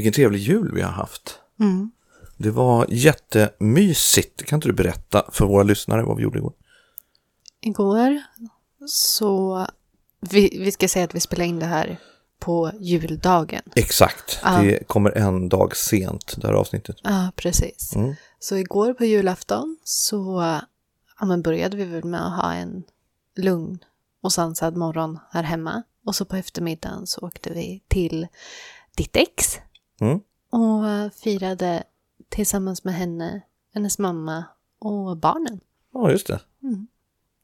Vilken trevlig jul vi har haft. Mm. Det var jättemysigt. Kan inte du berätta för våra lyssnare vad vi gjorde igår? Igår så, vi, vi ska säga att vi spelar in det här på juldagen. Exakt. Ja. Det kommer en dag sent, det här avsnittet. Ja, precis. Mm. Så igår på julafton så ja, men började vi väl med att ha en lugn och sansad morgon här hemma. Och så på eftermiddagen så åkte vi till ditt ex Mm. och firade tillsammans med henne, hennes mamma och barnen. Ja, just det. Mm.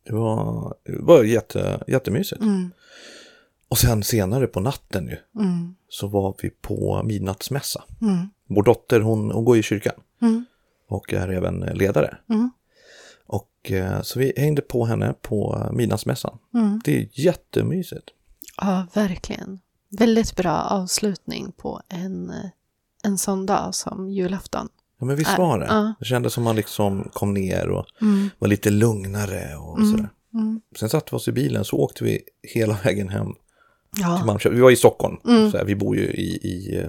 Det var, det var jätte, jättemysigt. Mm. Och sen senare på natten ju, Mm. så var vi på midnattsmässa. Mm. Vår dotter, hon, hon går i kyrkan Mm. och är även ledare. Mm. Och eh, så vi hängde på henne på midnattsmässan. Mm. Det är jättemysigt. Ja, verkligen. Väldigt bra avslutning på en, eh, en sån dag som julafton. Ja, men visst var det? ja. Det kändes som man liksom kom ner och Mm. var lite lugnare och sådär. Mm. Sen satte vi oss i bilen så åkte vi hela vägen hem till Ja. Malmköping. Vi var i Stockholm, Mm. så här, vi bor ju i, i,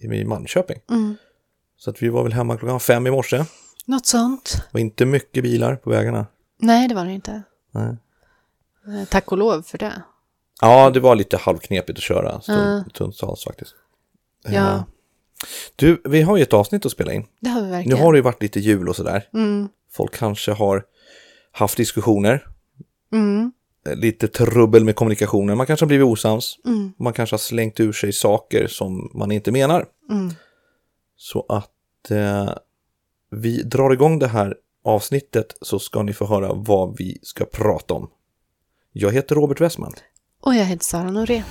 i, i Malmköping. Mm. Så att vi var väl hemma klockan fem i morse. Det Något sånt. var inte mycket bilar på vägarna. Nej, det var det inte. Nej. Eh, Tack och lov för det. Ja, det var lite halvknepigt att köra stundtals faktiskt. Ja. Eh, Du, vi har ju ett avsnitt att spela in. Det har vi Nu verkligen. har det ju varit lite jul och sådär. Mm. Folk kanske har haft diskussioner, Mm. eh, lite trubbel med kommunikationen. Man kanske har blivit osams. Mm. Man kanske har slängt ur sig saker som man inte menar. Mm. Så att eh, vi drar igång det här avsnittet så ska ni få höra vad vi ska prata om. Jag heter Robert Westman. Och jag heter Sara Norén.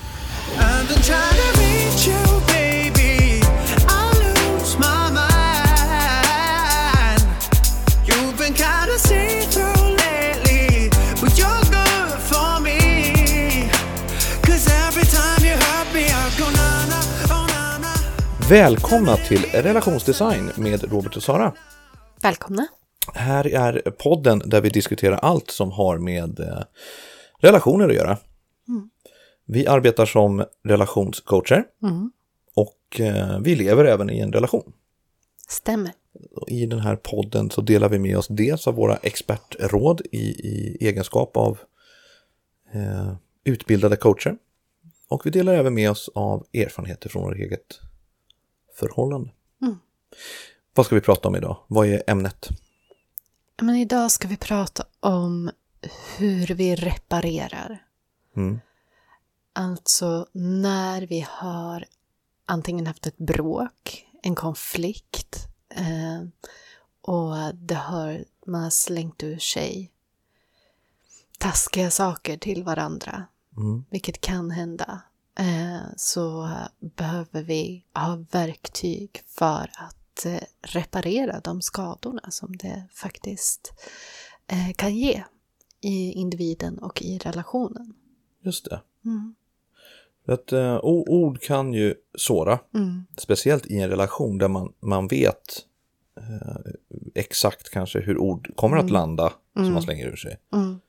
Oh. Välkomna till relationsdesign med Robert och Sara. Välkomna. Här är podden där vi diskuterar allt som har med eh, relationer att göra. Vi arbetar som relationscoacher Mm. och eh, vi lever även i en relation. Stämmer. I den här podden så delar vi med oss dels av våra expertråd i, i egenskap av eh, utbildade coacher. Och vi delar även med oss av erfarenheter från vårt eget förhållande. Mm. Vad ska vi prata om idag? Vad är ämnet? Men idag ska vi prata om hur vi reparerar. Mm. Alltså när vi har antingen haft ett bråk, en konflikt eh, och det har, man har slängt ur sig taskiga saker till varandra, Mm. vilket kan hända, eh, så behöver vi ha verktyg för att eh, reparera de skadorna som det faktiskt eh, kan ge i individen och i relationen. Just det. Mm. Att, o- ord kan ju såra, Mm. speciellt i en relation där man, man vet eh, exakt kanske hur ord kommer att landa som man slänger ur sig. Mm.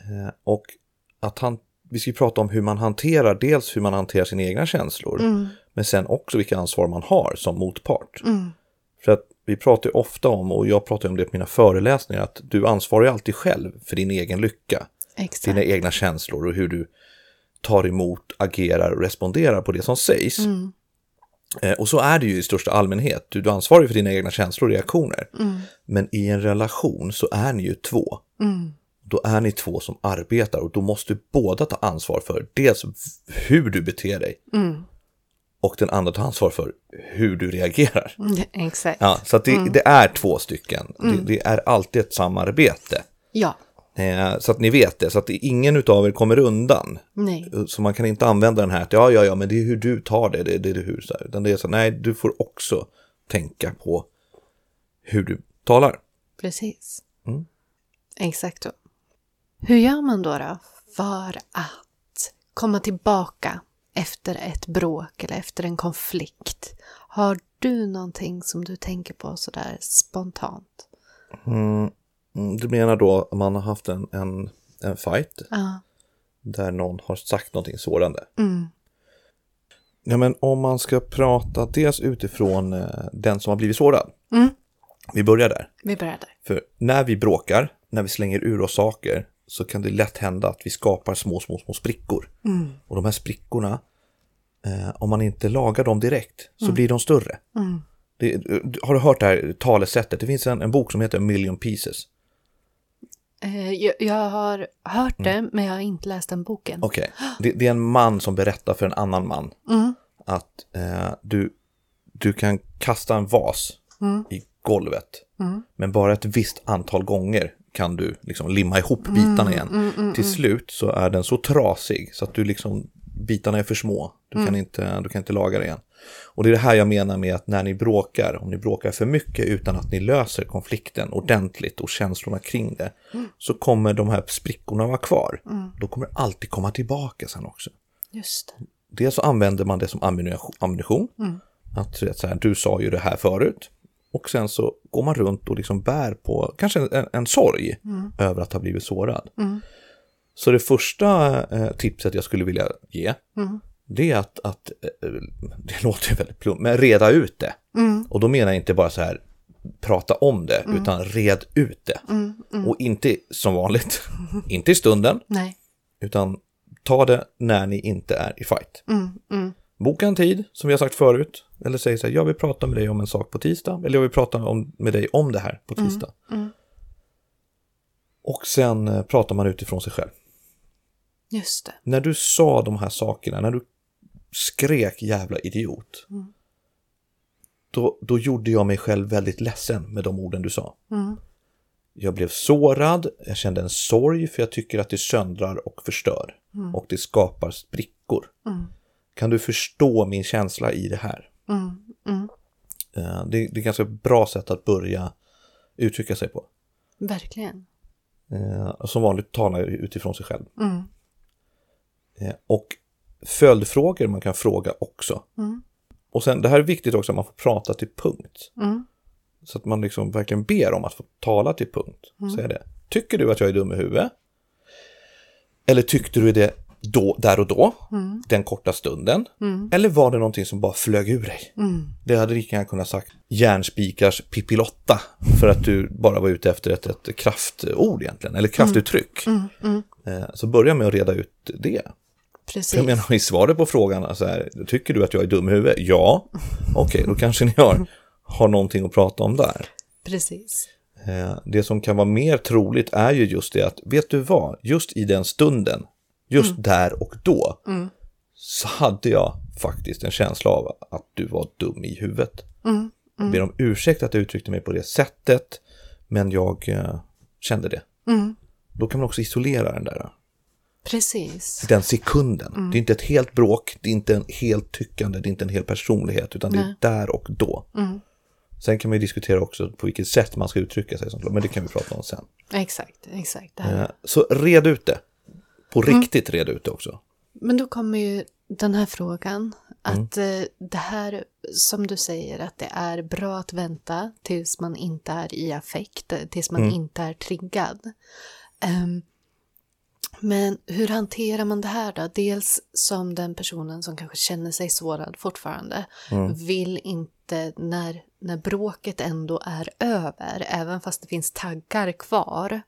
Eh, och att han, vi ska ju prata om hur man hanterar, dels hur man hanterar sina egna känslor, Mm. men sen också vilka ansvar man har som motpart. Mm. För att vi pratar ju ofta om, och jag pratar om det på mina föreläsningar, att du ansvarar ju alltid själv för din egen lycka, Exakt. dina egna känslor och hur du tar emot, agerar och responderar på det som sägs. Mm. Eh, och så är det ju i största allmänhet. Du, du ansvarar ju för dina egna känslor och reaktioner. Mm. Men i en relation så är ni ju två. Mm. Då är ni två som arbetar och då måste båda ta ansvar för dels hur du beter dig Mm. och den andra tar ansvar för hur du reagerar. Mm. Exakt. Ja, så det, det är två stycken. Det, det är alltid ett samarbete. Ja. Eh, så att ni vet det, så att ingen av er kommer undan. Nej. Så man kan inte använda den här att ja, ja, ja, men det är hur du tar det, det, det är hur, så här. Utan det är så, nej, du får också tänka på hur du talar. Precis. Mm. Exakt så. Hur gör man då, då för att komma tillbaka efter ett bråk eller efter en konflikt? Har du någonting som du tänker på sådär spontant? Mm, du menar då att man har haft en, en, en fight Ja. där någon har sagt någonting sårande. Mm. Ja, men om man ska prata dels utifrån eh, den som har blivit sårad. Mm. Vi börjar där. Vi börjar där. För när vi bråkar, när vi slänger ur oss saker, så kan det lätt hända att vi skapar små, små, små sprickor. Och de här sprickorna, eh, om man inte lagar dem direkt, så blir de större. Det, har du hört det här talesättet? Det finns en, en bok som heter A Million Pieces. Eh, jag, jag har hört det, men jag har inte läst den boken. Okej, det, det är en man som berättar för en annan man att eh, du, du kan kasta en vas i golvet, men bara ett visst antal gånger kan du liksom limma ihop bitarna igen. Till slut så är den så trasig så att du liksom, bitarna är för små. Du, kan inte, du kan inte laga det igen. Och det är det här jag menar med att när ni bråkar, om ni bråkar för mycket utan att ni löser konflikten ordentligt och känslorna kring det, så kommer de här sprickorna vara kvar. De kommer alltid komma tillbaka sen också. Just det. Dels så använder man det som ammunition. ammunition. Att så här, du sa ju det här förut. Och sen så går man runt och liksom bär på kanske en, en sorg över att ha blivit sårad. Så det första eh, tipset jag skulle vilja ge, det är att, att eh, det låter väldigt plumpt, men reda ut det. Och då menar jag inte bara så här, prata om det, utan red ut det. Och inte som vanligt, inte i stunden, Nej. utan ta det när ni inte är i fight. Boka en tid, som vi har sagt förut. Eller säg så här, jag vill prata med dig om en sak på tisdag. Eller jag vill prata om, med dig om det här på tisdag. Och sen eh, pratar man utifrån sig själv. Just det. När du sa de här sakerna, när du skrek jävla idiot. Då, då gjorde jag mig själv väldigt ledsen med de orden du sa. Jag blev sårad, jag kände en sorg för jag tycker att det söndrar och förstör. Och det skapar sprickor. Kan du förstå min känsla i det här? Eh, Det, det är ett ganska bra sätt att börja uttrycka sig på. Verkligen. Eh, Som vanligt talar jag utifrån sig själv. Eh, Och följdfrågor man kan fråga också. Och sen, det här är viktigt också att man får prata till punkt. Så att man liksom verkligen ber om att få tala till punkt. Säga det. Tycker du att jag är dum i huvudet? Eller tyckte du det då, där och då? Den korta stunden? Eller var det någonting som bara flög ur dig? Det hade lika gärna kunnat sagt järnspikars Pippilotta för att du bara var ute efter ett, ett kraftord egentligen, eller kraftuttryck. Eh, Så börja med att reda ut det. Precis. Jag menar i svaret på frågan, så här, tycker du att jag är dum i huvudet? Ja. Okej, då kanske ni har, har någonting att prata om där. Precis. Eh, Det som kan vara mer troligt är ju just det att, vet du vad, just i den stunden, just där och då, så hade jag faktiskt en känsla av att du var dum i huvudet. Jag ber om ursäkt att jag uttryckte mig på det sättet, men jag eh, kände det. Då kan man också isolera den där Precis. den sekunden. Det är inte ett helt bråk, det är inte en helt tyckande, det är inte en hel personlighet, utan det är där och då. Sen kan man ju diskutera också på vilket sätt man ska uttrycka sig, men det kan vi prata om sen. Exakt, exakt. Eh, Så red ut det. På riktigt red ut det också. Men då kommer ju den här frågan. Att eh, det här, som du säger, att det är bra att vänta tills man inte är i affekt, eh, tills man inte är triggad. Ehm, men hur hanterar man det här då? Dels som den personen som kanske känner sig sårad fortfarande, vill inte när, när bråket ändå är över, även fast det finns taggar kvar.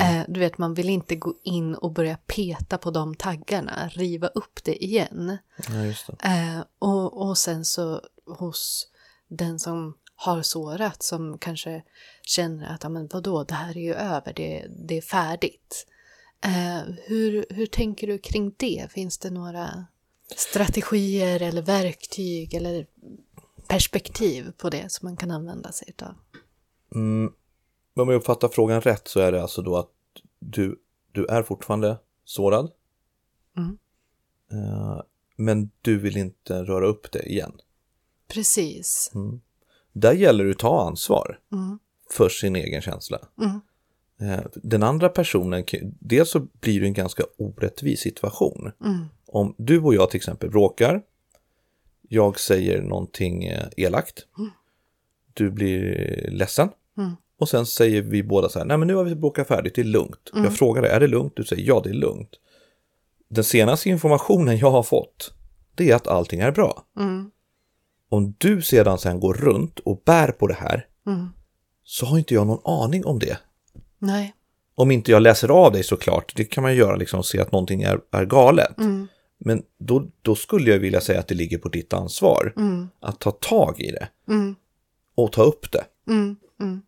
Eh, du vet, man vill inte gå in och börja peta på de taggarna, riva upp det igen. Ja, det. Eh, och, och sen så hos den som har sårat som kanske känner att, ja men vadå, det här är ju över, det, det är färdigt. Eh, hur, hur tänker du kring det? Finns det några strategier eller verktyg eller perspektiv på det som man kan använda sig av? Om jag uppfattar frågan rätt så är det alltså då att du, du är fortfarande sårad. Eh, Men du vill inte röra upp det igen. Precis. Där gäller det att ta ansvar för sin egen känsla. Eh, Den andra personen, dels så blir det en ganska orättvis situation. Om du och jag till exempel bråkar, jag säger någonting eh, elakt, du blir ledsen. Och sen säger vi båda så här, nej men nu har vi bråkat färdigt, det är lugnt. Jag frågar dig, är det lugnt? Du säger ja, det är lugnt. Den senaste informationen jag har fått det är att allting är bra. Mm. Om du sedan sen går runt och bär på det här Mm. så har inte jag någon aning om det. Nej. Om inte jag läser av dig såklart, det kan man göra liksom se att någonting är, är galet. Mm. Men då, då skulle jag vilja säga att det ligger på ditt ansvar Mm. att ta tag i det Mm. och ta upp det. Mm. Mm.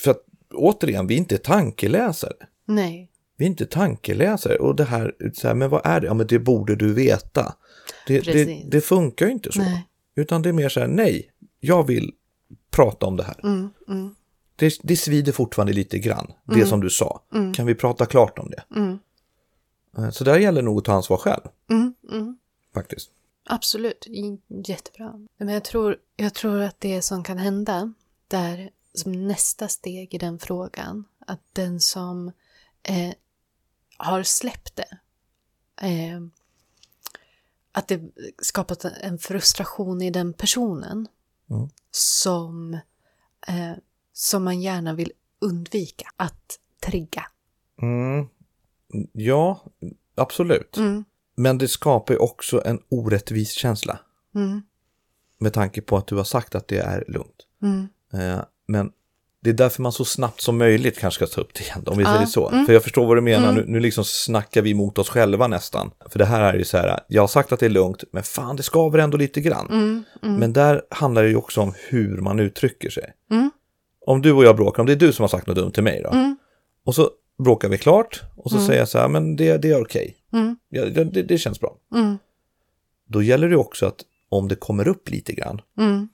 För att återigen, vi är inte tankeläsare. Nej. Vi är inte tankeläsare och det här, så här, men vad är det? Ja, men det borde du veta. Det, det, det funkar ju inte så. Nej. Utan det är mer så här, nej, jag vill prata om det här. Mm. Mm. Det, det svider fortfarande lite grann, det som du sa. Kan vi prata klart om det? Mm. Eh, Så där gäller nog att ta ansvar själv, Mm. Mm. faktiskt. Absolut, jättebra. Men jag tror, jag tror att det som kan hända där som nästa steg i den frågan, att den som eh, har släppt det, eh, att det skapat en frustration i den personen Mm. som, eh, som man gärna vill undvika att trigga. Mm. Ja, absolut. Mm. Men det skapar ju också en orättvis känsla. Mm. Med tanke på att du har sagt att det är lugnt. Mm. Eh, Men det är därför man så snabbt som möjligt kanske ska ta upp det igen, om vi Ja, säger så. mm. För jag förstår vad du menar, nu, nu liksom snackar vi mot oss själva nästan. För det här är ju så här, jag har sagt att det är lugnt, men fan det skaver ändå lite grann. Mm. Mm. Men där handlar det ju också om hur man uttrycker sig. Mm. Om du och jag bråkar, om det är du som har sagt något dumt till mig då. Mm. Och så bråkar vi klart och så säger jag så här, men det, det är okej. Mm. Ja, det, det- känns bra. Mm. Då gäller det också att om det kommer upp lite grann, Mm.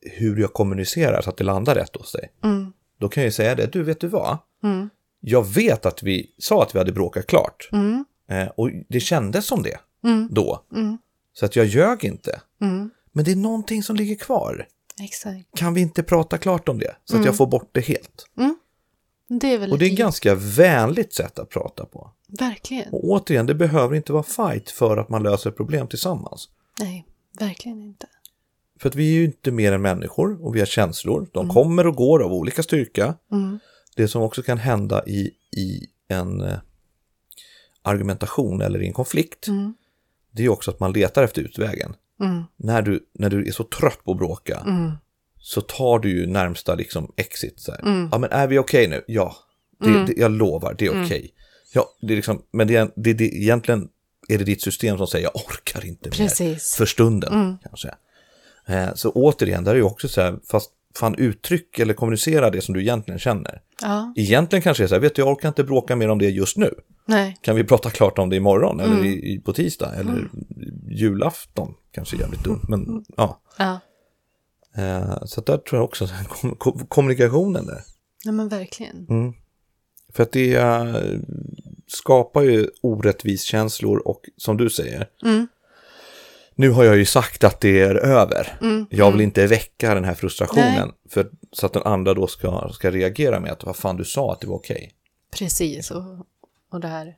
hur jag kommunicerar så att det landar rätt hos dig. Mm. Då kan jag ju säga det, du vet du vad? Mm. Jag vet att vi sa att vi hade bråkat klart. Mm. Eh, och det kändes som det Mm. då. Mm. Så att jag ljög inte. Mm. Men det är någonting som ligger kvar. Exakt. Kan vi inte prata klart om det? Så att jag får bort det helt. Det är väl Och det är ett ganska vänligt sätt att prata på. Verkligen. Och återigen, det behöver inte vara fight för att man löser problem tillsammans. Nej, verkligen inte. För att vi är ju inte mer än människor och vi har känslor. De kommer och går av olika styrka. Mm. Det som också kan hända i, i en eh, argumentation eller i en konflikt, Mm. det är också att man letar efter utvägen. Mm. När du, när du är så trött på att bråka Mm. så tar du ju närmsta liksom exit. Så. Mm. Ja, men är vi okej nu? Ja, det, det, jag lovar, det är okej. Ja, det är liksom, men det, det, det, egentligen är det ditt system som säger jag orkar inte mer Precis. för stunden. Mm. kanske. Eh, så återigen, där är ju också så här, fast fan uttryck eller kommunicera det som du egentligen känner. Ja, Egentligen kanske det är så här, vet du, jag orkar inte bråka mer om det just nu. nej. Kan vi prata klart om det imorgon eller Mm. i, i, på tisdag eller julafton? Kanske jävligt dumt, men ja. Ja, Eh, så där tror jag också, kom, kom, kommunikationen där. ja men verkligen. Mm. För att det eh, skapar ju orättvis känslor och som du säger, Mm. Nu har jag ju sagt att det är över. Mm. Jag vill inte väcka den här frustrationen Nej. för, så att den andra då ska, ska reagera med att vad fan du sa att det var okej. Precis. Och, och det här,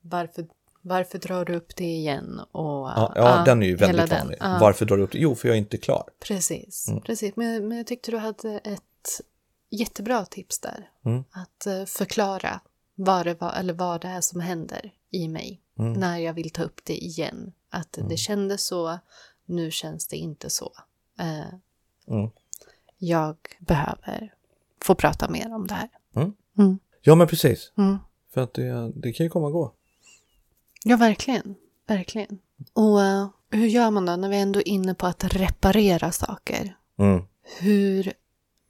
varför, varför drar du upp det igen? Och, Ja, ja den är ju väldigt vanlig. Ja, Varför drar du upp det? Jo, för jag är inte klar. Precis, Mm. precis. Men, men jag tyckte du hade ett jättebra tips där. Mm. Att eh, förklara vad det, var, eller vad det är som händer i mig Mm. när jag vill ta upp det igen. Att det kändes så, nu känns det inte så. Eh, Mm. Jag behöver få prata mer om det här. Mm. Mm. Ja, men precis. Mm. För att det, det kan ju komma och gå. Ja, verkligen. Verkligen. Och eh, hur gör man då när vi ändå är inne på att reparera saker? Mm. Hur,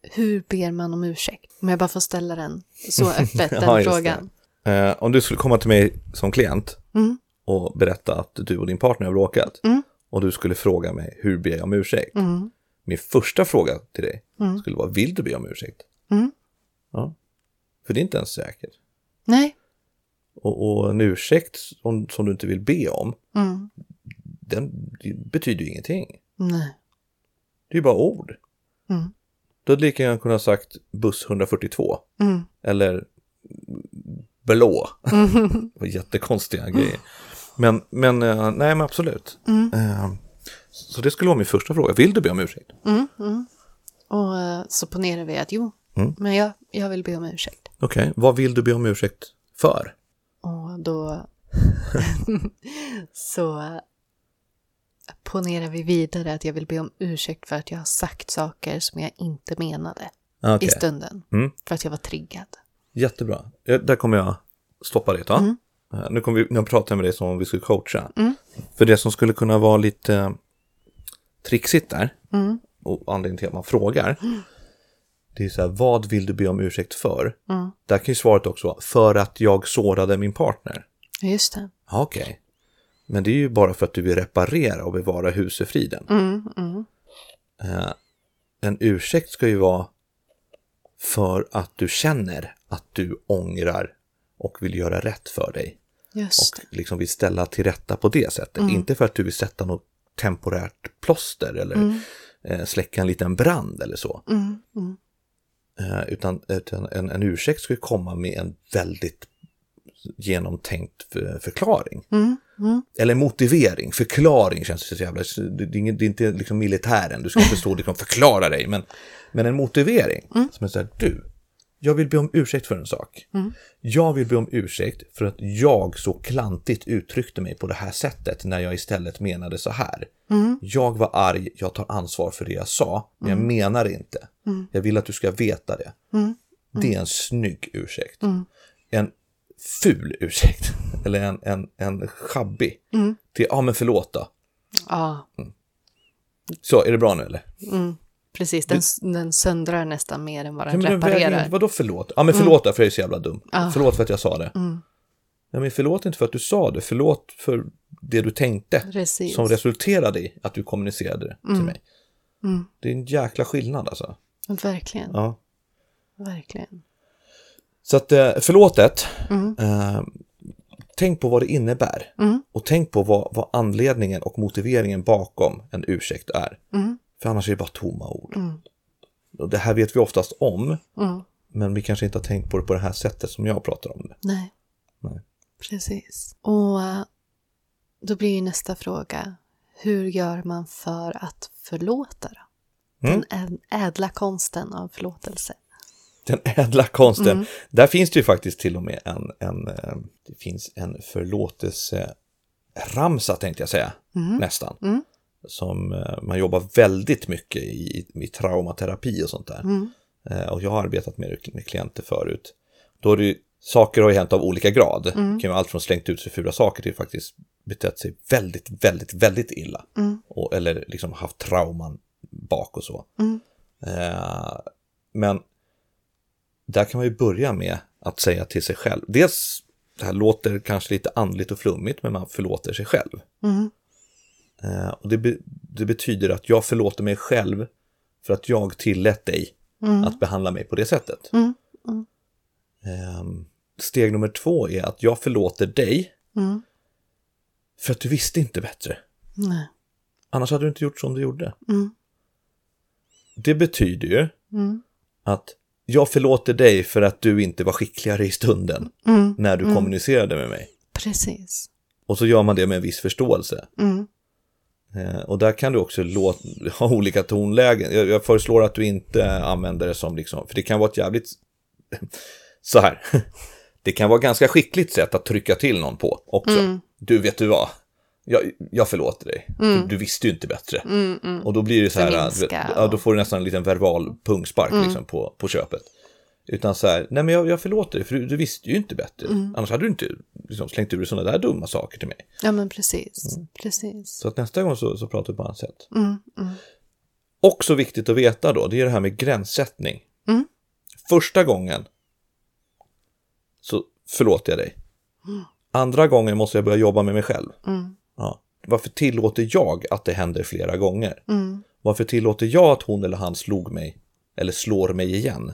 hur ber man om ursäkt? Om jag bara får ställa den så öppet, den Ja, frågan. Eh, om du skulle komma till mig som klient Mm. och berätta att du och din partner har bråkat Mm. och du skulle fråga mig hur ber jag om ursäkt? Mm. Min första fråga till dig Mm. skulle vara, vill du be om ursäkt? Mm. Ja. För det är inte ens säkert. Nej. Och, och en ursäkt som, som du inte vill be om, den betyder ju ingenting. Nej. Det är ju bara ord. Mm. Du hade lika gärna kunnat sagt buss 142 Mm. eller blå. Mm. Det var jättekonstiga grejer. Men, men eh, nej men absolut. Mm. Eh, Så det skulle vara min första fråga. Vill du be om ursäkt? Mm. Mm. Och eh, så ponerar vi att jo, Mm. men jag, jag vill be om ursäkt. Okej, vad vill du be om ursäkt för? Och då så ponerar vi vidare att jag vill be om ursäkt för att jag har sagt saker som jag inte menade Okej. i stunden. Mm. För att jag var triggad. Jättebra. Där kommer jag stoppa det. Va? Eh, Nu, kommer vi, nu pratar jag med dig som om vi skulle coacha. För det som skulle kunna vara lite trixigt där, och anledningen till att man frågar, det är så här, vad vill du be om ursäkt för? Där kan ju svaret också vara, för att jag sårade min partner. Just det. Okej. Men det är ju bara för att du vill reparera och bevara husefriden. Eh, en ursäkt ska ju vara för att du känner att du ångrar och vill göra rätt för dig. Just Och liksom vill ställa till rätta på det sättet. Inte för att du vill sätta något temporärt plåster eller eh, släcka en liten brand eller så. Eh, utan utan en, en ursäkt ju komma med en väldigt genomtänkt för, förklaring. Eller motivering, förklaring känns det så jävla... Det är, inte liksom militären, du ska inte stå och liksom förklara dig. Men, men en motivering som är så här, du, jag vill be om ursäkt för en sak. Jag vill be om ursäkt för att jag så klantigt uttryckte mig på det här sättet när jag istället menade så här. Jag var arg, jag tar ansvar för det jag sa, men jag menar det inte. Jag vill att du ska veta det. Det är en snygg ursäkt. En ful ursäkt, eller en, en, en schabbig, till ja men förlåt då. Ja, Så, är det bra nu eller? Precis. Den, den söndrar nästan mer än vad den Ja, men den väger reparerar. Vadå förlåt? Ja men förlåt då, för jag är så jävla dum. Förlåt för att jag sa det. Ja, men förlåt inte för att du sa det, förlåt för det du tänkte. Precis. Som resulterade i att du kommunicerade det till mig. Det är en jäkla skillnad alltså. Verkligen, Ja. verkligen. Så att eh, förlåtet, eh, tänk på vad det innebär. Och tänk på vad, vad anledningen och motiveringen bakom en ursäkt är. För annars är det bara tomma ord. Och det här vet vi oftast om, men vi kanske inte har tänkt på det på det här sättet som jag pratar om det. Nej. Nej. Precis. Och eh, då blir ju nästa fråga, hur gör man för att förlåta då? Den ä- ädla konsten av förlåtelse. Den ädla konsten. Där finns det ju faktiskt till och med en, en eh, det finns en förlåtelseramsa tänkte jag säga, nästan. Som eh, man jobbar väldigt mycket i, i traumaterapi och sånt där. Eh, Och jag har arbetat med med klienter förut. Då är det ju, saker har ju hänt av olika grad. Det kan vara allt från slängt ut sig fula saker till faktiskt betett sig väldigt, väldigt, väldigt illa. Och, eller liksom haft trauman bak och så. Eh, men där kan man ju börja med att säga till sig själv. Dels, det här låter kanske lite andligt och flummigt, men man förlåter sig själv. Eh, och det, be, det betyder att jag förlåter mig själv för att jag tillät dig att behandla mig på det sättet. Eh, steg nummer två är att jag förlåter dig för att du visste inte bättre. Nej. Annars hade du inte gjort som du gjorde. Det betyder ju att jag förlåter dig för att du inte var skickligare i stunden när du kommunicerade med mig. Precis. Och så gör man det med en viss förståelse. Eh, och där kan du också låt, ha olika tonlägen. Jag, jag föreslår att du inte använder det som liksom, för det kan vara ett jävligt, så här, det kan vara ett ganska skickligt sätt att trycka till någon på också. Du vet du vad, jag, jag förlåter dig, för du visste ju inte bättre. Och då blir det så här, ja, då får du nästan en liten verbal pungspark liksom på, på köpet. Utan så här, nej men jag, jag förlåter dig, för du, du visste ju inte bättre. Annars hade du inte liksom, slängt ur sådana där dumma saker till mig. Ja, men precis. Precis. Så att nästa gång så, så pratar vi på annat sätt. Också viktigt att veta då, det är det här med gränssättning. Första gången så förlåter jag dig. Andra gången måste jag börja jobba med mig själv. Ja. Varför tillåter jag att det händer flera gånger? Varför tillåter jag att hon eller han slog mig eller slår mig igen?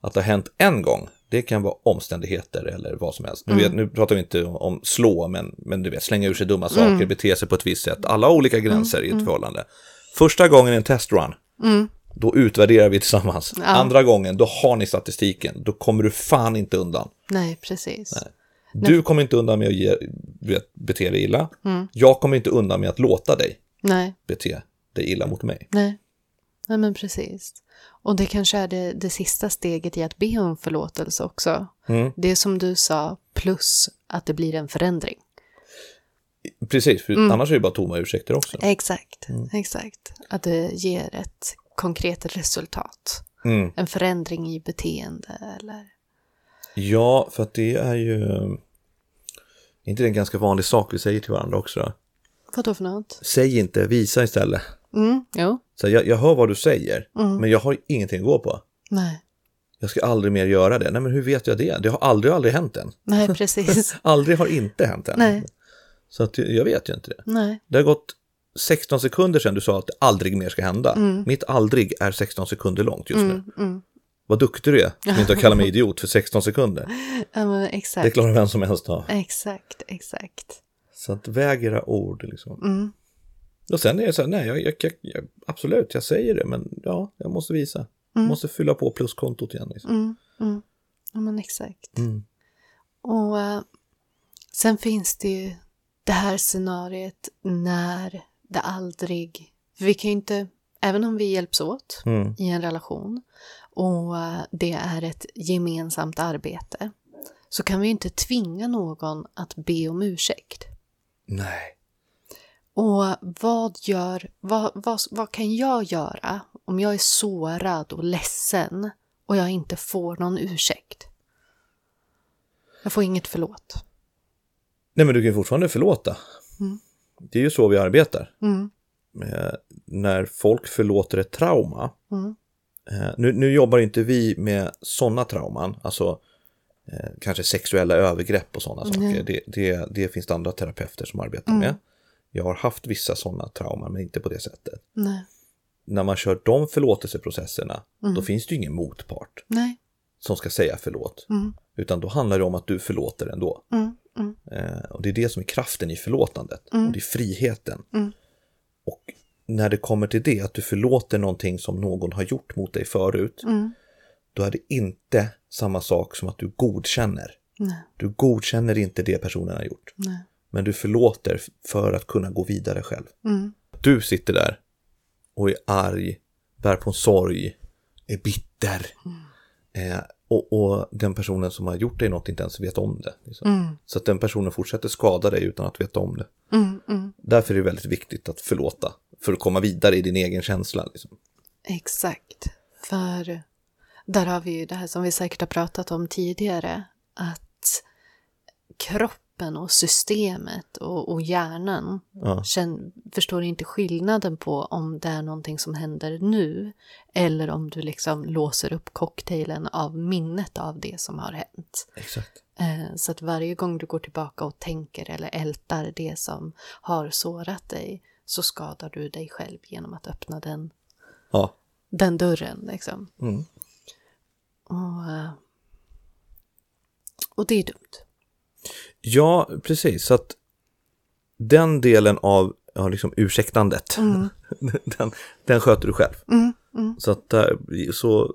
Att det har hänt en gång, det kan vara omständigheter eller vad som helst. Nu, vet, nu pratar vi inte om, slå, men, men du vet, slänga ur sig dumma saker, bete sig på ett visst sätt. Alla olika gränser i ett förhållande. Första gången en testrun, då utvärderar vi tillsammans. Andra gången, då har ni statistiken. Då kommer du fan inte undan. Nej, precis. Du kommer inte undan med att ge, vet, bete dig illa. Jag kommer inte undan med att låta dig Nej, bete dig illa mot mig. nej. Nej, men precis. Och det kanske är det, det sista steget i att be om förlåtelse också. Det är som du sa, plus att det blir en förändring. Precis, för annars är det bara tomma ursäkter också. Exakt, exakt. Att det ger ett konkret resultat. Mm. En förändring i beteende eller... Ja, för att det är ju... inte det en ganska vanlig sak vi säger till varandra också? Då? Vad då för något? Säg inte, visa istället. Mm, jo. Så jag, jag hör vad du säger, men jag har ingenting att gå på. Nej. Jag ska aldrig mer göra det. Nej, men hur vet jag det? Det har aldrig, aldrig hänt än. Nej, precis. Aldrig har inte hänt än. Nej. Så att jag vet ju inte det. Nej. Det har gått 16 sekunder sedan du sa att det aldrig mer ska hända. Mitt aldrig är 16 sekunder långt just nu. Vad duktig du är som inte har kallat mig idiot för 16 sekunder. Ja, men Det exakt. klarar vem som helst av. Exakt, exakt. Så att väg era ord liksom. Och sen är det så här, nej, jag, jag, jag, absolut, jag säger det, men ja, jag måste visa. Jag måste fylla på pluskontot igen. Liksom. Ja, men exakt. Mm. Och eh, sen finns det ju det här scenariet när det aldrig... Vi kan ju inte, även om vi hjälps åt Mm. i en relation och eh, det är ett gemensamt arbete så kan vi inte tvinga någon att be om ursäkt. Nej. Och vad gör, vad, vad, vad kan jag göra om jag är sårad och ledsen och jag inte får någon ursäkt? Jag får inget förlåt. Nej, men du kan fortfarande förlåta. Det är ju så vi arbetar. Mm. Eh, när folk förlåter ett trauma. Mm. Eh, nu, nu jobbar inte vi med sådana trauman, alltså eh, kanske sexuella övergrepp och sådana saker. Det, det, det finns det andra terapeuter som arbetar med. Jag har haft vissa sådana trauman, men inte på det sättet. Nej. När man kör de förlåtelseprocesserna, då finns det ju ingen motpart Nej. som ska säga förlåt. Utan då handlar det om att du förlåter ändå. Mm. Mm. Eh, och det är det som är kraften i förlåtandet. Och det är friheten. Och när det kommer till det, att du förlåter någonting som någon har gjort mot dig förut, då är det inte samma sak som att du godkänner. Nej. Du godkänner inte det personen har gjort. Nej. Men du förlåter för att kunna gå vidare själv. Mm. Du sitter där och är arg, bär på en sorg, är bitter. Eh, och, och den personen som har gjort dig något inte ens vet om det. Liksom. Så att den personen fortsätter skada dig utan att veta om det. Mm. Mm. Därför är det väldigt viktigt att förlåta. För att komma vidare i din egen känsla. Liksom. Exakt. För där har vi ju det här som vi säkert har pratat om tidigare. Att kroppen och systemet och, och hjärnan Ja. känn, förstår inte skillnaden på om det är någonting som händer nu eller om du liksom låser upp cocktailen av minnet av det som har hänt. Exakt. Eh, Så att varje gång du går tillbaka och tänker eller ältar det som har sårat dig så skadar du dig själv genom att öppna den, Ja. den dörren. Liksom. Mm. Och, eh, och det är dumt. ja, precis. Så att den delen av ja, liksom ursäktandet, den, den sköter du själv. Så, att, där- så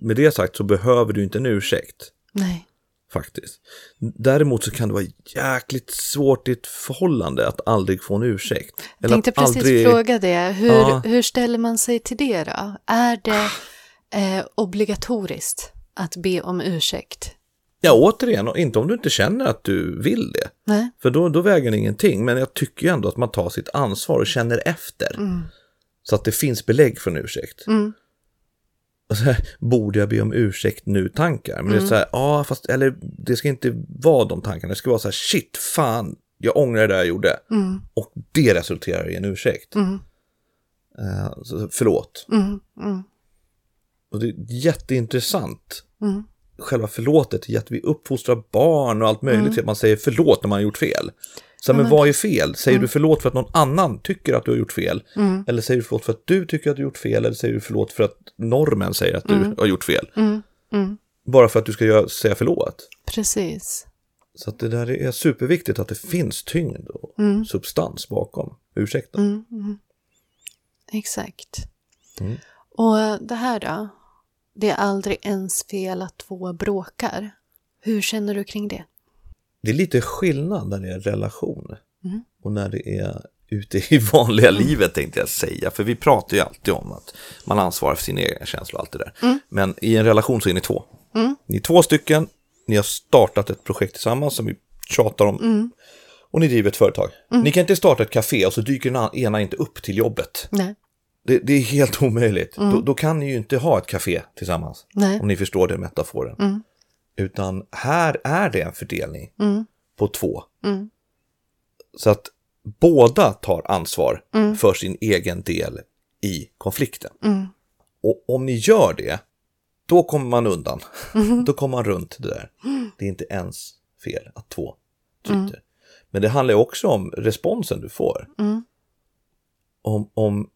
med det sagt så behöver du inte en ursäkt. Nej. Faktiskt. Däremot så kan det vara jäkligt svårt i ett förhållande att aldrig få en ursäkt. Jag tänkte precis fråga det. Hur, Ja. hur ställer man sig till det då? Är det eh, obligatoriskt att be om ursäkt? Ja, återigen, och inte om du inte känner att du vill det. Nej. För då, då väger det ingenting. Men jag tycker ju ändå att man tar sitt ansvar och känner efter. Så att det finns belägg för en ursäkt. Så här, borde jag be om ursäkt nu-tankar? Men det är så här, ja, fast eller det ska inte vara de tankarna. Det ska vara så här, shit, fan, jag ångrar det jag gjorde. Och det resulterar i en ursäkt. Eh, så, förlåt. Och det är jätteintressant. Själva förlåtet, att vi uppfostrar barn och allt möjligt till att man säger förlåt när man har gjort fel. Så, men vad är fel? Säger du förlåt för att någon annan tycker att du har gjort fel? Eller säger du förlåt för att du tycker att du har gjort fel? Eller säger du förlåt för att normen säger att du har gjort fel? Bara för att du ska göra, säga förlåt. Precis. Så att det där är superviktigt att det finns tyngd och substans bakom ursäkten. Exakt. Och det här då? Det är aldrig ens fel att två bråkar. Hur känner du kring det? Det är lite skillnad när det är relation och när det är ute i vanliga livet tänkte jag säga. För vi pratar ju alltid om att man ansvarar för sina egna känslor och allt det där. Men i en relation så är ni två. Ni är två stycken, ni har startat ett projekt tillsammans som vi tjatar om och ni driver ett företag. Ni kan inte starta ett café och så dyker den ena inte upp till jobbet. Nej. Det, det är helt omöjligt. Då, då kan ni ju inte ha ett café tillsammans. Nej. Om ni förstår den metaforen. Utan här är det en fördelning på två. Så att båda tar ansvar för sin egen del i konflikten. Och om ni gör det, då kommer man undan. Då kommer man runt det där. Det är inte ens fel att två tryter. Men det handlar också om responsen du får. Om, om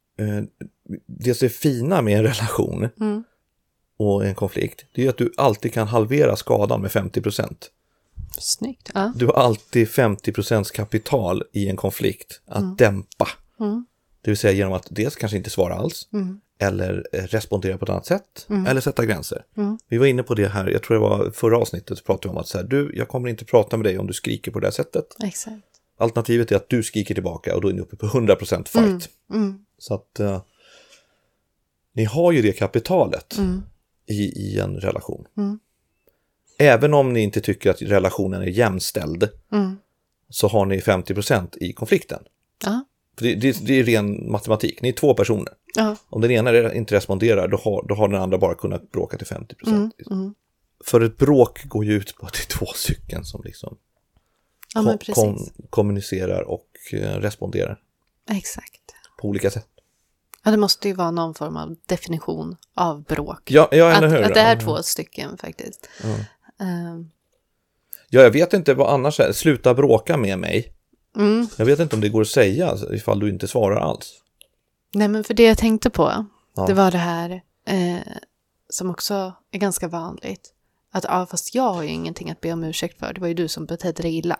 det som är fina med en relation och en konflikt, det är att du alltid kan halvera skadan med 50 procent. Snyggt. Ja. Du har alltid 50 procents kapital i en konflikt att dämpa. Det vill säga genom att dels kanske inte svara alls, eller eh, respondera på ett annat sätt, eller sätta gränser. Vi var inne på det här, jag tror det var förra avsnittet, så pratade vi om att så här, du, jag kommer inte prata med dig om du skriker på det här sättet. Exakt. Alternativet är att du skriker tillbaka och då är ni uppe på 100% fight. Så att eh, ni har ju det kapitalet i, i en relation. Även om ni inte tycker att relationen är jämställd så har ni 50% i konflikten. Ja. För det, det, det är ren matematik, ni är två personer. Ja. Om den ena inte responderar då har, då har den andra bara kunnat bråka till 50%. För ett bråk går ju ut på att det är två stycken som liksom ja, kom, kommunicerar och eh, responderar Exakt. på olika sätt. Ja, det måste ju vara någon form av definition av bråk. Ja, ja eller att, hur? att det är två stycken faktiskt. Ehm, Ja, jag vet inte vad annars är. Sluta bråka med mig. mm. Jag vet inte om det går att säga ifall du inte svarar alls. Nej, men för det jag tänkte på, Ja. det var det här eh, som också är ganska vanligt. Att ja, fast jag har ju ingenting att be om ursäkt för. Det var ju du som betedde dig illa.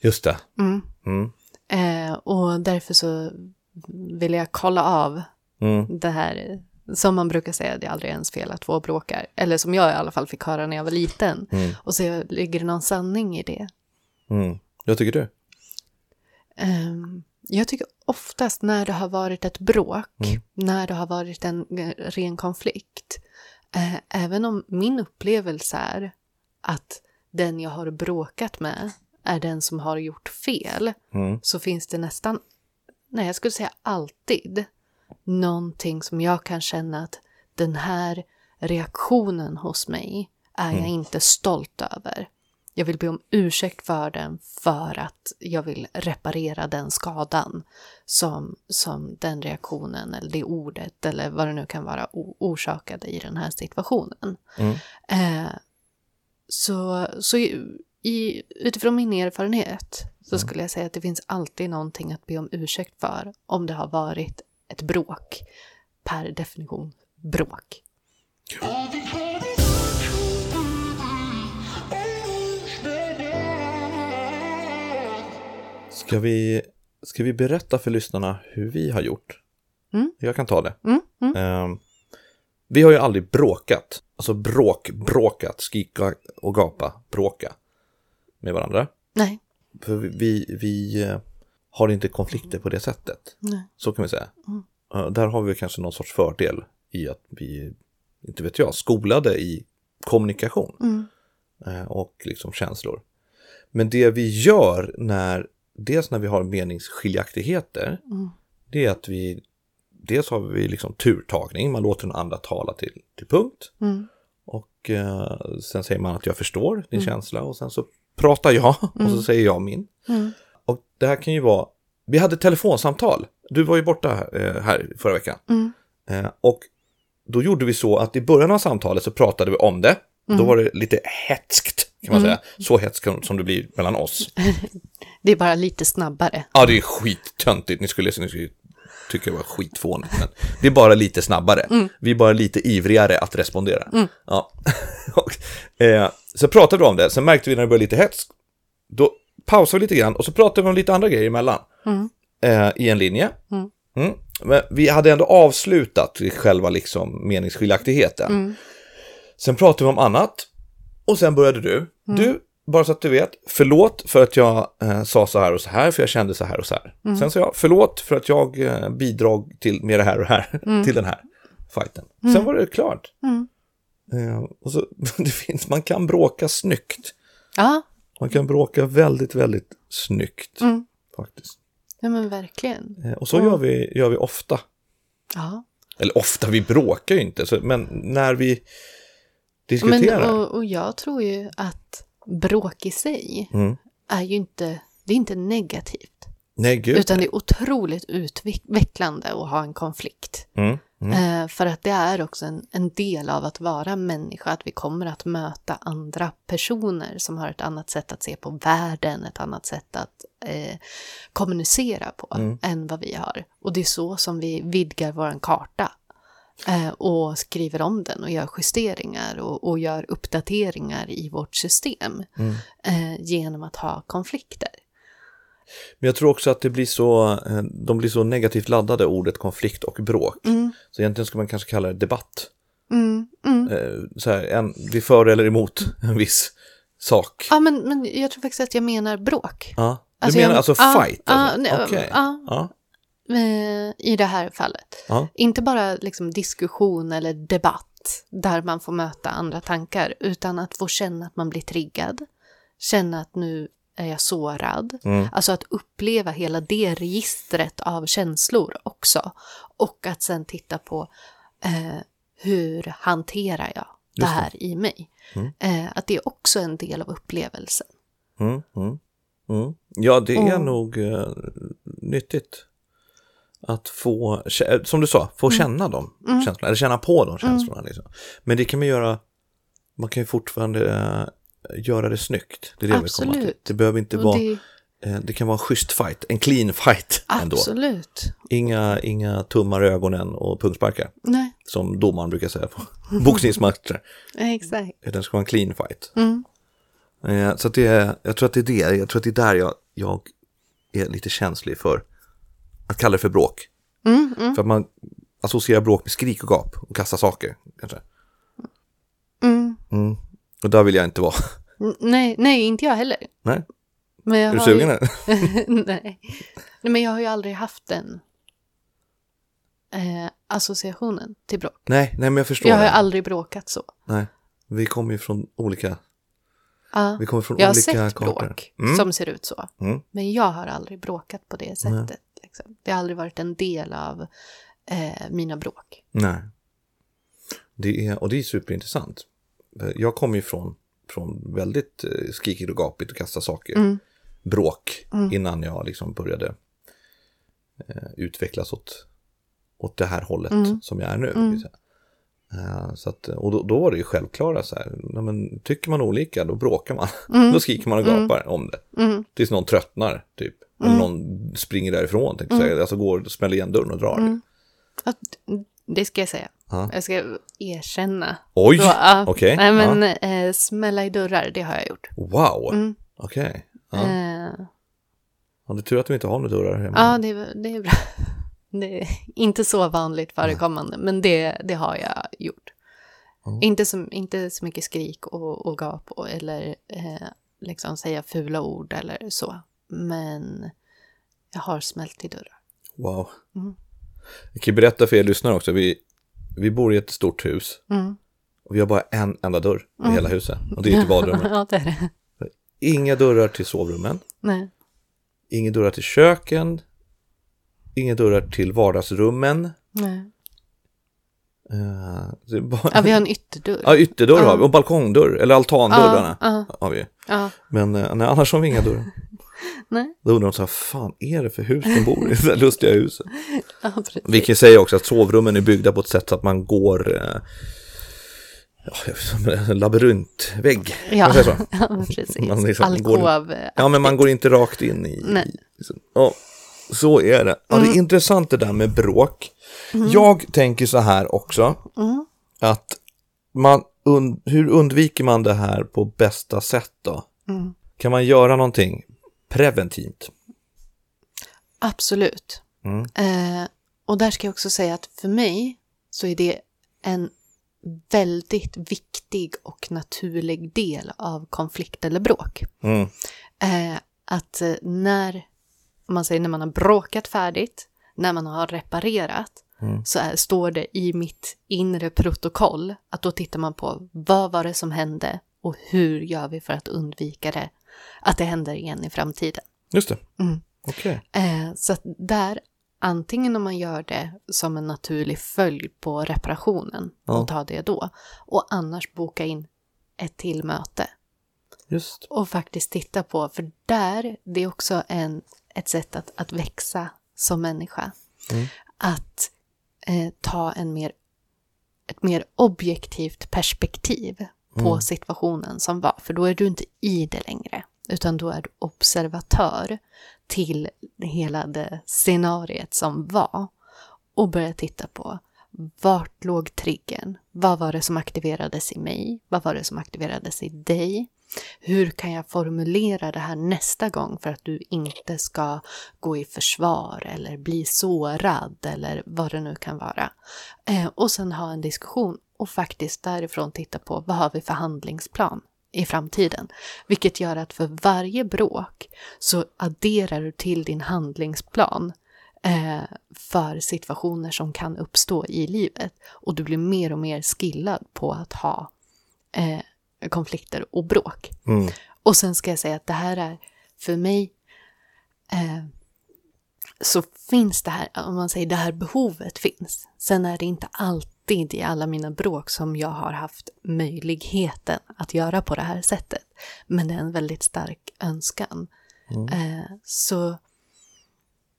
Just det. Mm. Mm. Eh, och därför så ville jag kolla av Mm. det här som man brukar säga, det är aldrig ens fel att två bråkar. Eller som jag i alla fall fick höra när jag var liten. Mm. Och så ligger det någon sanning i det. Mm. Jag tycker du. Ehm, jag tycker oftast när det har varit ett bråk, Mm. när det har varit en eh, ren konflikt, eh, även om min upplevelse är att den jag har bråkat med är den som har gjort fel, Mm. så finns det nästan, nej jag skulle säga alltid, någonting som jag kan känna att den här reaktionen hos mig är jag inte stolt över. Jag vill be om ursäkt för den för att jag vill reparera den skadan som, som den reaktionen eller det ordet eller vad det nu kan vara orsakade i den här situationen. Eh, så så i, utifrån min erfarenhet så skulle jag säga att det finns alltid någonting att be om ursäkt för om det har varit ett bråk. Per definition bråk. Ska vi, ska vi berätta för lyssnarna hur vi har gjort? Mm. Jag kan ta det. Mm, mm. Ehm, vi har ju aldrig bråkat. Alltså bråk, bråkat, skrika och gapa, bråka med varandra. Nej, För vi, vi eh, har inte konflikter på det sättet. nej. Så kan vi säga. Eh, Där har vi kanske någon sorts fördel i att vi, inte vet jag, skolade i kommunikation Mm. eh, och liksom känslor. Men det vi gör när, dels när vi har meningsskiljaktigheter, Mm. det är att vi, dels har vi liksom turtagning, man låter den andra tala till, till punkt. Mm. Och eh, sen säger man att jag förstår din känsla och sen så pratar jag och så säger jag min. Mm. Och det här kan ju vara, vi hade telefonsamtal, du var ju borta eh, här förra veckan. Mm. Eh, och då gjorde vi så att i början av samtalet så pratade vi om det. Då var det lite hetskt kan man säga. Så hetskt som- som det blir mellan oss. Det är bara lite snabbare. Ja, det är skittöntigt. Ni skulle, ni skulle tycka det var skitfånigt. Men det är bara lite snabbare. Vi är bara lite ivrigare att respondera. Ja. och, eh, så pratade vi om det. Sen märkte vi när det började lite hets. Då pausade vi lite grann och så pratade vi om lite andra grejer emellan. Eh, I en linje. Mm. Men vi hade ändå avslutat själva liksom meningsskiljaktigheten. Sen pratade vi om annat. Och sen började du. Du, bara så att du vet, förlåt för att jag eh, sa så här och så här, för jag kände så här och så här. Sen sa jag, förlåt för att jag eh, bidrog till, med det här och här, till den här fighten. Sen var det klart. Eh, och så, det finns, man kan bråka snyggt. Ja, Man kan bråka väldigt, väldigt snyggt. Mm. Faktiskt. Ja men verkligen. Eh, Och så Mm. gör, vi, gör vi ofta. Ja. Eller ofta, vi bråkar ju inte. Så, men när vi Men, diskuterar. och, och jag tror ju att bråk i sig Mm. är ju inte, det är inte negativt. Nej, gud. Utan det är otroligt utvecklande att ha en konflikt. Mm. Mm. Eh, för att det är också en, en del av att vara människa, att vi kommer att möta andra personer som har ett annat sätt att se på världen, ett annat sätt att eh, kommunicera på Mm. än vad vi har. Och det är så som vi vidgar vår karta och skriver om den och gör justeringar och, och gör uppdateringar i vårt system Mm. eh, genom att ha konflikter. Men jag tror också att det blir så, eh, de blir så negativt laddade, ordet konflikt och bråk. Mm. Så egentligen ska man kanske kalla det debatt. Mm, mm. Eh, Så här, en, vi för eller emot en viss sak. Ja, men, men jag tror faktiskt att jag menar bråk. Ja. Du Alltså, menar jag- alltså fight? ja, alltså? Okej. ja. Ja. Eh, i det här fallet. Ja. Inte bara liksom diskussion eller debatt där man får möta andra tankar, utan att få känna att man blir triggad, känna att nu är jag sårad. Mm. Alltså att uppleva hela det registret av känslor också. Och att sen titta på eh, hur hanterar jag det här i mig. Mm. Eh, att det är också en del av upplevelsen. Mm, mm, mm. Ja, det är Och- nog eh, nyttigt. Att få, kä- som du sa, få Mm. känna de känslorna, eller känna på de känslorna. Liksom. Men det kan man göra, man kan ju fortfarande eh, göra det snyggt. Det är det vi kommer till. Absolut. Det behöver inte Och vara, det, eh, det kan vara en schysst fight, en clean fight ändå. absolut. Inga, inga tummar i ögonen och pungsparkar, Nej, som domaren brukar säga på boxningsmatcher. exakt. Det ska vara en clean fight. Mm. Eh, Så det är, jag tror att det är det, jag tror att det är där jag, jag är lite känslig för att kalla det för bråk. Mm, mm, För att man associerar bråk med skrik och gap och kasta saker. Kanske. mm. Mm. Och där vill jag inte vara. Nej, nej, inte jag heller. Nej, Men jag är du har sugen? Ju... nej. nej, men jag har ju aldrig haft den eh, associationen till bråk. Nej, nej men jag förstår. Jag har ju det. aldrig bråkat så. Nej, vi kommer ju från olika, Ja. vi kommer från Jag har olika sett kartor. bråk Mm. som ser ut så. Mm. Men jag har aldrig bråkat på det sättet. Liksom. Det har aldrig varit en del av eh, mina bråk. Nej. Det är, och det är superintressant. Jag kommer ju från, från väldigt eh, skrikigt och gapigt och kasta saker. Mm. Bråk innan jag liksom började eh, utvecklas åt, åt det här hållet Mm. som jag är nu. Eh, så att, och då, då var det ju självklara så här, nej, men, tycker man olika då bråkar man. då skriker man och gapar om det. Mm. Tills någon tröttnar typ. Eller någon springer därifrån, tänkte jag säga. Alltså går smäller igen dörren och drar. Att, det ska jag säga. Ja. Jag ska erkänna. Oj, ja. okej. Nej, men eh, smälla i dörrar, det har jag gjort. Wow, Mm. okej. Ja. Eh, Ja, det är tur att vi inte har några dörrar hemma. ja, det, är- det är bra. Det är inte så vanligt förekommande, men det, det har jag gjort. Inte, så, inte så mycket skrik och, och gap och, eller eh, liksom säga fula ord eller så. Men jag har smält i dörrar. Wow. Mm. Jag kan berätta för er lyssnare också, vi, vi bor i ett stort hus. Mm. Och vi har bara en enda dörr i hela huset. Och det är till badrummet. ja, det är det. Inga dörrar till sovrummen. Nej. Inga dörrar till köken. Inga dörrar till vardagsrummen. Nej. Är bara... Ja, vi har en ytterdörr. Ja, ytterdörr har vi. Och balkongdörr. Eller altandörrarna Ja, har vi. Men eh, nej, annars har vi inga dörrar. Nej. Då undrar de så här, fan är det för hus de bor i? Det här lustiga huset. Ja, precis. Vi kan ju säga också att sovrummen är byggda på ett sätt så att man går eh, inte, en labyrintvägg. Ja, så? ja precis. Man liksom går- Alkov. Ja, men man går inte rakt in i... Nej. i- Ja, så är det. Ja, det är intressant det där med bråk. Jag tänker så här också, att man, und, hur undviker man det här på bästa sätt då? Kan man göra någonting preventivt? Absolut. Mm. Eh, och där ska jag också säga att för mig så är det en väldigt viktig och naturlig del av konflikt eller bråk. Mm. Eh, att eh, när, man säger när man har bråkat färdigt, när man har reparerat, så är, står det i mitt inre protokoll att då tittar man på vad var det som hände och hur gör vi för att undvika det, att det händer igen i framtiden. Just det. Mm. Okej. Eh, så att där, antingen om man gör det som en naturlig följd på reparationen Ja. och ta det då, och annars boka in ett till möte Just. och faktiskt titta på, för där, det är också en, ett sätt att, att växa som människa. Mm. Att eh, ta en mer, ett mer objektivt perspektiv på Mm. situationen som var, för då är du inte i det längre, utan då är du observatör till hela det scenariet som var och börja titta på vart låg triggern? Vad var det som aktiverades i mig? Vad var det som aktiverades i dig? Hur kan jag formulera det här nästa gång för att du inte ska gå i försvar eller bli sårad eller vad det nu kan vara. Eh, och sen ha en diskussion och faktiskt därifrån titta på vad har vi för handlingsplan i framtiden. Vilket gör att för varje bråk så adderar du till din handlingsplan eh, för situationer som kan uppstå i livet. Och du blir mer och mer skillad på att ha eh, konflikter och bråk. Mm. Och sen ska jag säga att det här är för mig eh, så finns det här, om man säger det här behovet finns. Sen är det inte alltid i alla mina bråk som jag har haft möjligheten att göra på det här sättet. Men det är en väldigt stark önskan. Eh, så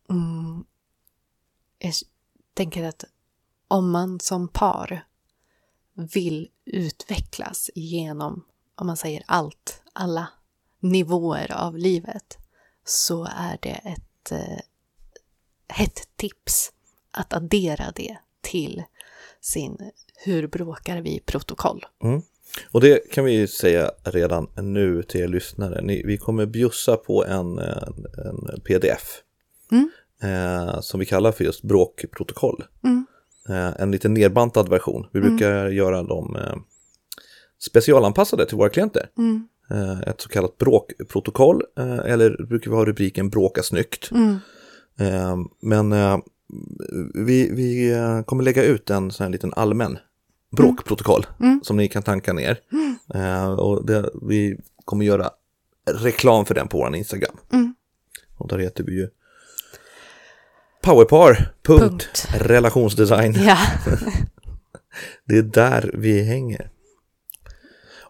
mm, jag tänker att om man som par vill utvecklas genom, om man säger allt, alla nivåer av livet, så är det ett eh, hett tips att addera det till sin Hur bråkar vi protokoll. Och det kan vi ju säga redan nu till er lyssnare. Ni, vi kommer bjussa på en, en, en pdf Mm. eh, som vi kallar för just bråkprotokoll. Mm. Eh, en lite nerbantad version. Vi brukar göra dem eh, specialanpassade till våra klienter. Mm. Eh, ett så kallat bråkprotokoll eh, eller brukar vi ha rubriken bråka snyggt. Mm. Eh, men vi, vi eh, kommer lägga ut en sån här liten allmän bråkprotokoll Mm. som ni kan tanka ner. Eh, och det, vi kommer göra reklam för den på vår Instagram. Mm. Och där heter vi ju Powerpar. Punkt. Punkt. Relationsdesign. Ja. Det är där vi hänger.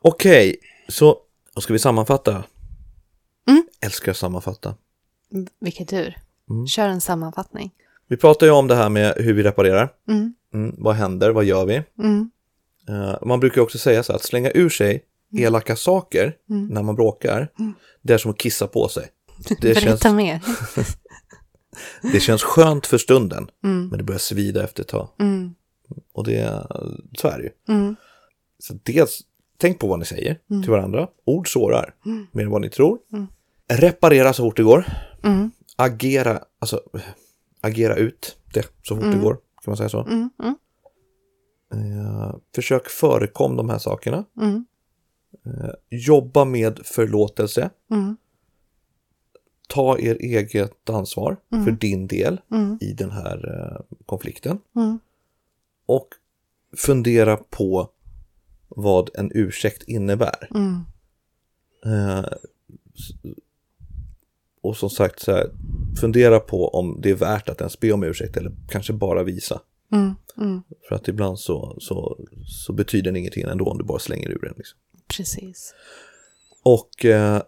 Okej, så då ska vi sammanfatta. Mm. Älskar att sammanfatta. Vilken tur. Mm. Kör en sammanfattning. Vi pratar ju om det här med hur vi reparerar. Mm. Mm, vad händer? Vad gör vi? Mm. Eh, man brukar också säga så här, att slänga ur sig elaka saker Mm. när man bråkar, det är som att kissa på sig. Det känns, mer. det känns skönt för stunden, Mm. men det börjar svida efter ett tag. Mm. Och det, så är det ju. Mm. Så dels, tänk på vad ni säger till varandra. Ord sårar mer än vad ni tror. Reparera så fort det går. Mm. Agera, alltså agera ut det så fort det går. Kan man säga så? Mm. Mm. Eh, försök förekom de här sakerna. Mm. Eh, jobba med förlåtelse. Mm. Ta er eget ansvar för din del Mm. i den här eh, konflikten. Mm. Och fundera på vad en ursäkt innebär. Mm. Eh, och som sagt, så här, fundera på om det är värt att ens be om ursäkt eller kanske bara visa. Mm. Mm. För att ibland så, så, så betyder det ingenting ändå om du bara slänger ur den. Liksom. Precis. Och eh,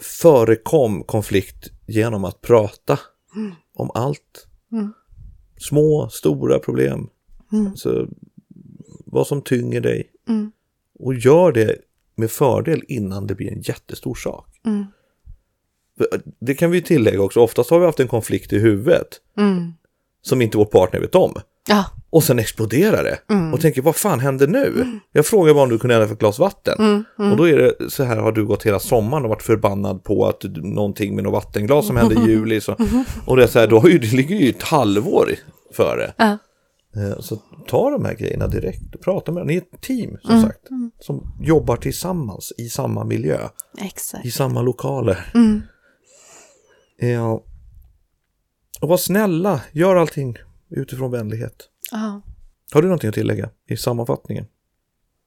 förekom konflikt genom att prata om allt. Mm. Små, stora problem. Mm. Alltså, vad som tynger dig. Mm. Och gör det med fördel innan det blir en jättestor sak. Mm. Det kan vi tillägga också, oftast har vi haft en konflikt i huvudet Mm. som inte vår partner vet om. Ja. Och sen exploderar det. Och tänker, vad fan händer nu? Jag frågar bara om du kunde äta för ett glas vatten. Och då är det så här, har du gått hela sommaren och varit förbannad på att någonting med något vattenglas som hände i juli. Så, och det är så här, då har ju, det ligger ju ett halvår före. Ja. Eh, Så ta de här grejerna direkt och prata med dem. Ni är ett team som sagt. Som jobbar tillsammans i samma miljö. Exakt. I samma lokaler. Mm. Ja. Och var snälla, gör allting utifrån vänlighet. Ja. Har du någonting att tillägga i sammanfattningen?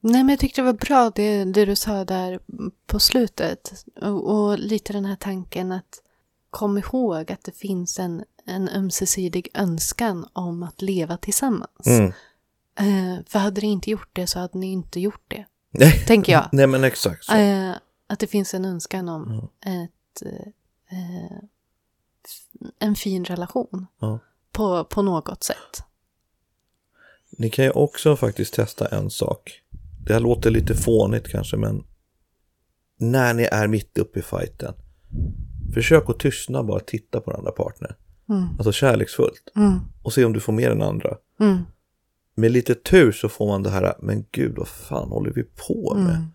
Nej, men jag tyckte det var bra det, det du sa där på slutet. Och, och lite den här tanken att kom ihåg att det finns en, en ömsesidig önskan om att leva tillsammans. Mm. Eh, för hade ni inte gjort det så hade ni inte gjort det, Nej, tänker jag. nej men exakt. Eh, att det finns en önskan om ett, eh, en fin relation Ja. på, på något sätt. Ni kan ju också faktiskt testa en sak. Det här låter lite fånigt kanske, men när ni är mitt uppe i fighten, försök att tystna bara titta på den andra partnern. Mm. Alltså kärleksfullt. Mm. Och se om du får med den andra. Mm. Med lite tur så får man det här, men gud vad fan håller vi på med? Mm.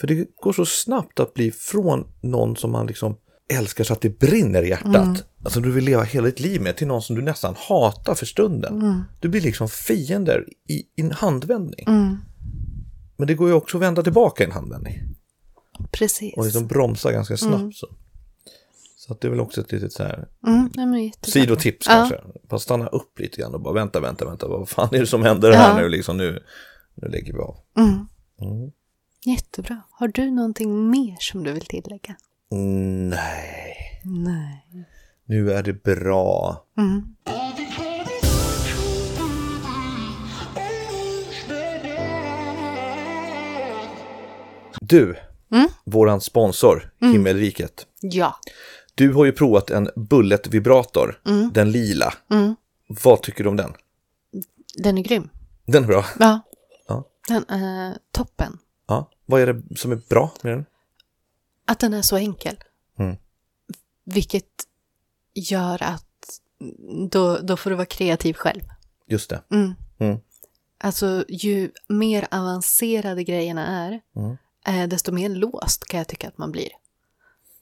För det går så snabbt att bli från någon som man liksom älskar så att det brinner i hjärtat. Mm. Alltså du vill leva hela ditt liv med till någon som du nästan hatar för stunden. Mm. Du blir liksom fiender i, i en handvändning. Mm. Men det går ju också att vända tillbaka i en handvändning. Precis. Och liksom bromsa ganska snabbt. Mm. Så. så att det är väl också ett litet så här Mm. Nej, sidotips Ja. kanske. Bara stanna upp lite grann och bara vänta, vänta, vänta. Vad fan är det som händer här Ja. nu liksom? Nu, nu lägger vi av. Mm. Jättebra. Har du någonting mer som du vill tillägga? Mm, nej, Nej. nu är det bra. Mm. Du, Mm. våran sponsor, Himmelriket. Ja. Du har ju provat en Bullet-vibrator, den lila. Mm. Vad tycker du om den? Den är grym. Den är bra. Ja. Ja. Den är toppen. Ja. Vad är det som är bra med den? Att den är så enkel. Mm. Vilket gör att då, då får du vara kreativ själv. Just det. Mm. Mm. Alltså ju mer avancerade grejerna är, Mm. eh, desto mer låst kan jag tycka att man blir.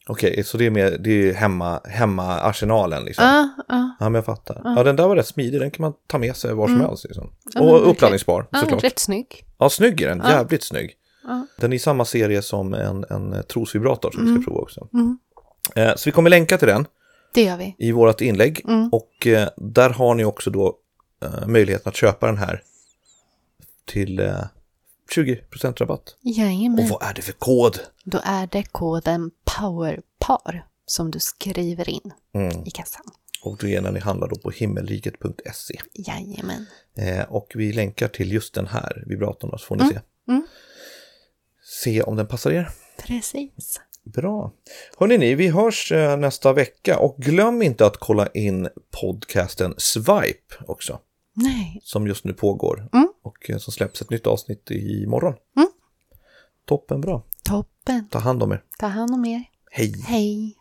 Okej, så det är, mer, det är hemma, hemma-arsenalen liksom? Ja, ja. Ja, men jag fattar. Ja, den där var rätt smidig. Den kan man ta med sig var som helst. Liksom. Mm. Ja, och uppladdningsbar ja såklart. rätt snygg. Ja, snygg är den. Ja. Jävligt snygg. Ja. Den är i samma serie som en, en trosvibrator som vi ska prova också. Mm. Eh, så vi kommer länka till den Det gör vi. i vårt inlägg. Mm. Och eh, där har ni också då eh, möjligheten att köpa den här till eh, 20% rabatt. Jajamän. Och vad är det för kod? Då är det koden POWERPAR som du skriver in Mm. i kassan. Och det är när ni handlar då på himmelriket.se. Jajamän. Eh, och vi länkar till just den här vibratorn så får ni se. Mm. Se om den passar er. Precis. Bra. Hörrni ni, vi hörs eh, nästa vecka och glöm inte att kolla in podcasten Swipe också, Nej. som just nu pågår Mm. och eh, som släpps ett nytt avsnitt imorgon. Mm. Toppen bra. Toppen. Ta hand om er. Ta hand om er. Hej! Hej.